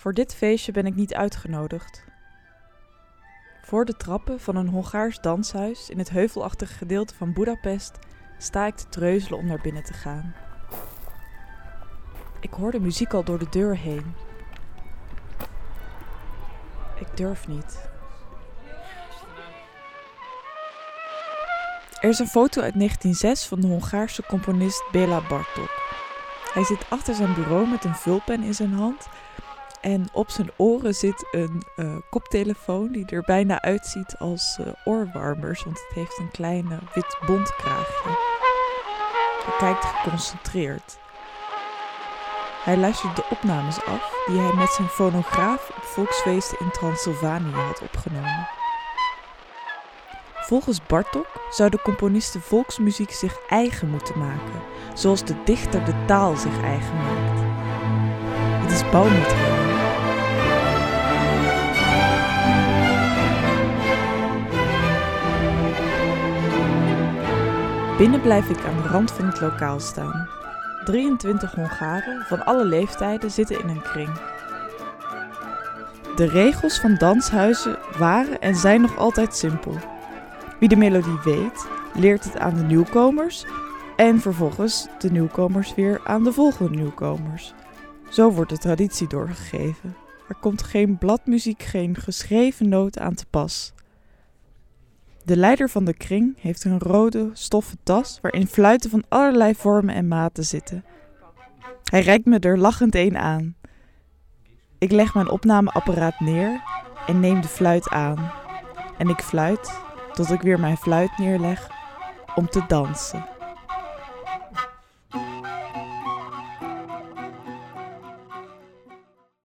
Voor dit feestje ben ik niet uitgenodigd. Voor de trappen van een Hongaars danshuis in het heuvelachtige gedeelte van Budapest sta ik te treuzelen om naar binnen te gaan. Ik hoor de muziek al door de deur heen. Ik durf niet. Er is een foto uit 1906 van de Hongaarse componist Béla Bartók. Hij zit achter zijn bureau met een vulpen in zijn hand en op zijn oren zit een uh, koptelefoon die er bijna uitziet als uh, oorwarmers, want het heeft een kleine wit bontkraagje. Hij kijkt geconcentreerd. Hij luistert de opnames af die hij met zijn fonograaf op volksfeesten in Transylvanië had opgenomen. Volgens Bartok zou de componist de volksmuziek zich eigen moeten maken, zoals de dichter de taal zich eigen maakt. Het is bouwmateriaal Binnen blijf ik aan de rand van het lokaal staan. 23 Hongaren van alle leeftijden zitten in een kring. De regels van danshuizen waren en zijn nog altijd simpel. Wie de melodie weet, leert het aan de nieuwkomers en vervolgens de nieuwkomers weer aan de volgende nieuwkomers. Zo wordt de traditie doorgegeven. Er komt geen bladmuziek, geen geschreven noot aan te pas. De leider van de kring heeft een rode stoffen tas waarin fluiten van allerlei vormen en maten zitten. Hij reikt me er lachend een aan. Ik leg mijn opnameapparaat neer en neem de fluit aan. En ik fluit tot ik weer mijn fluit neerleg om te dansen.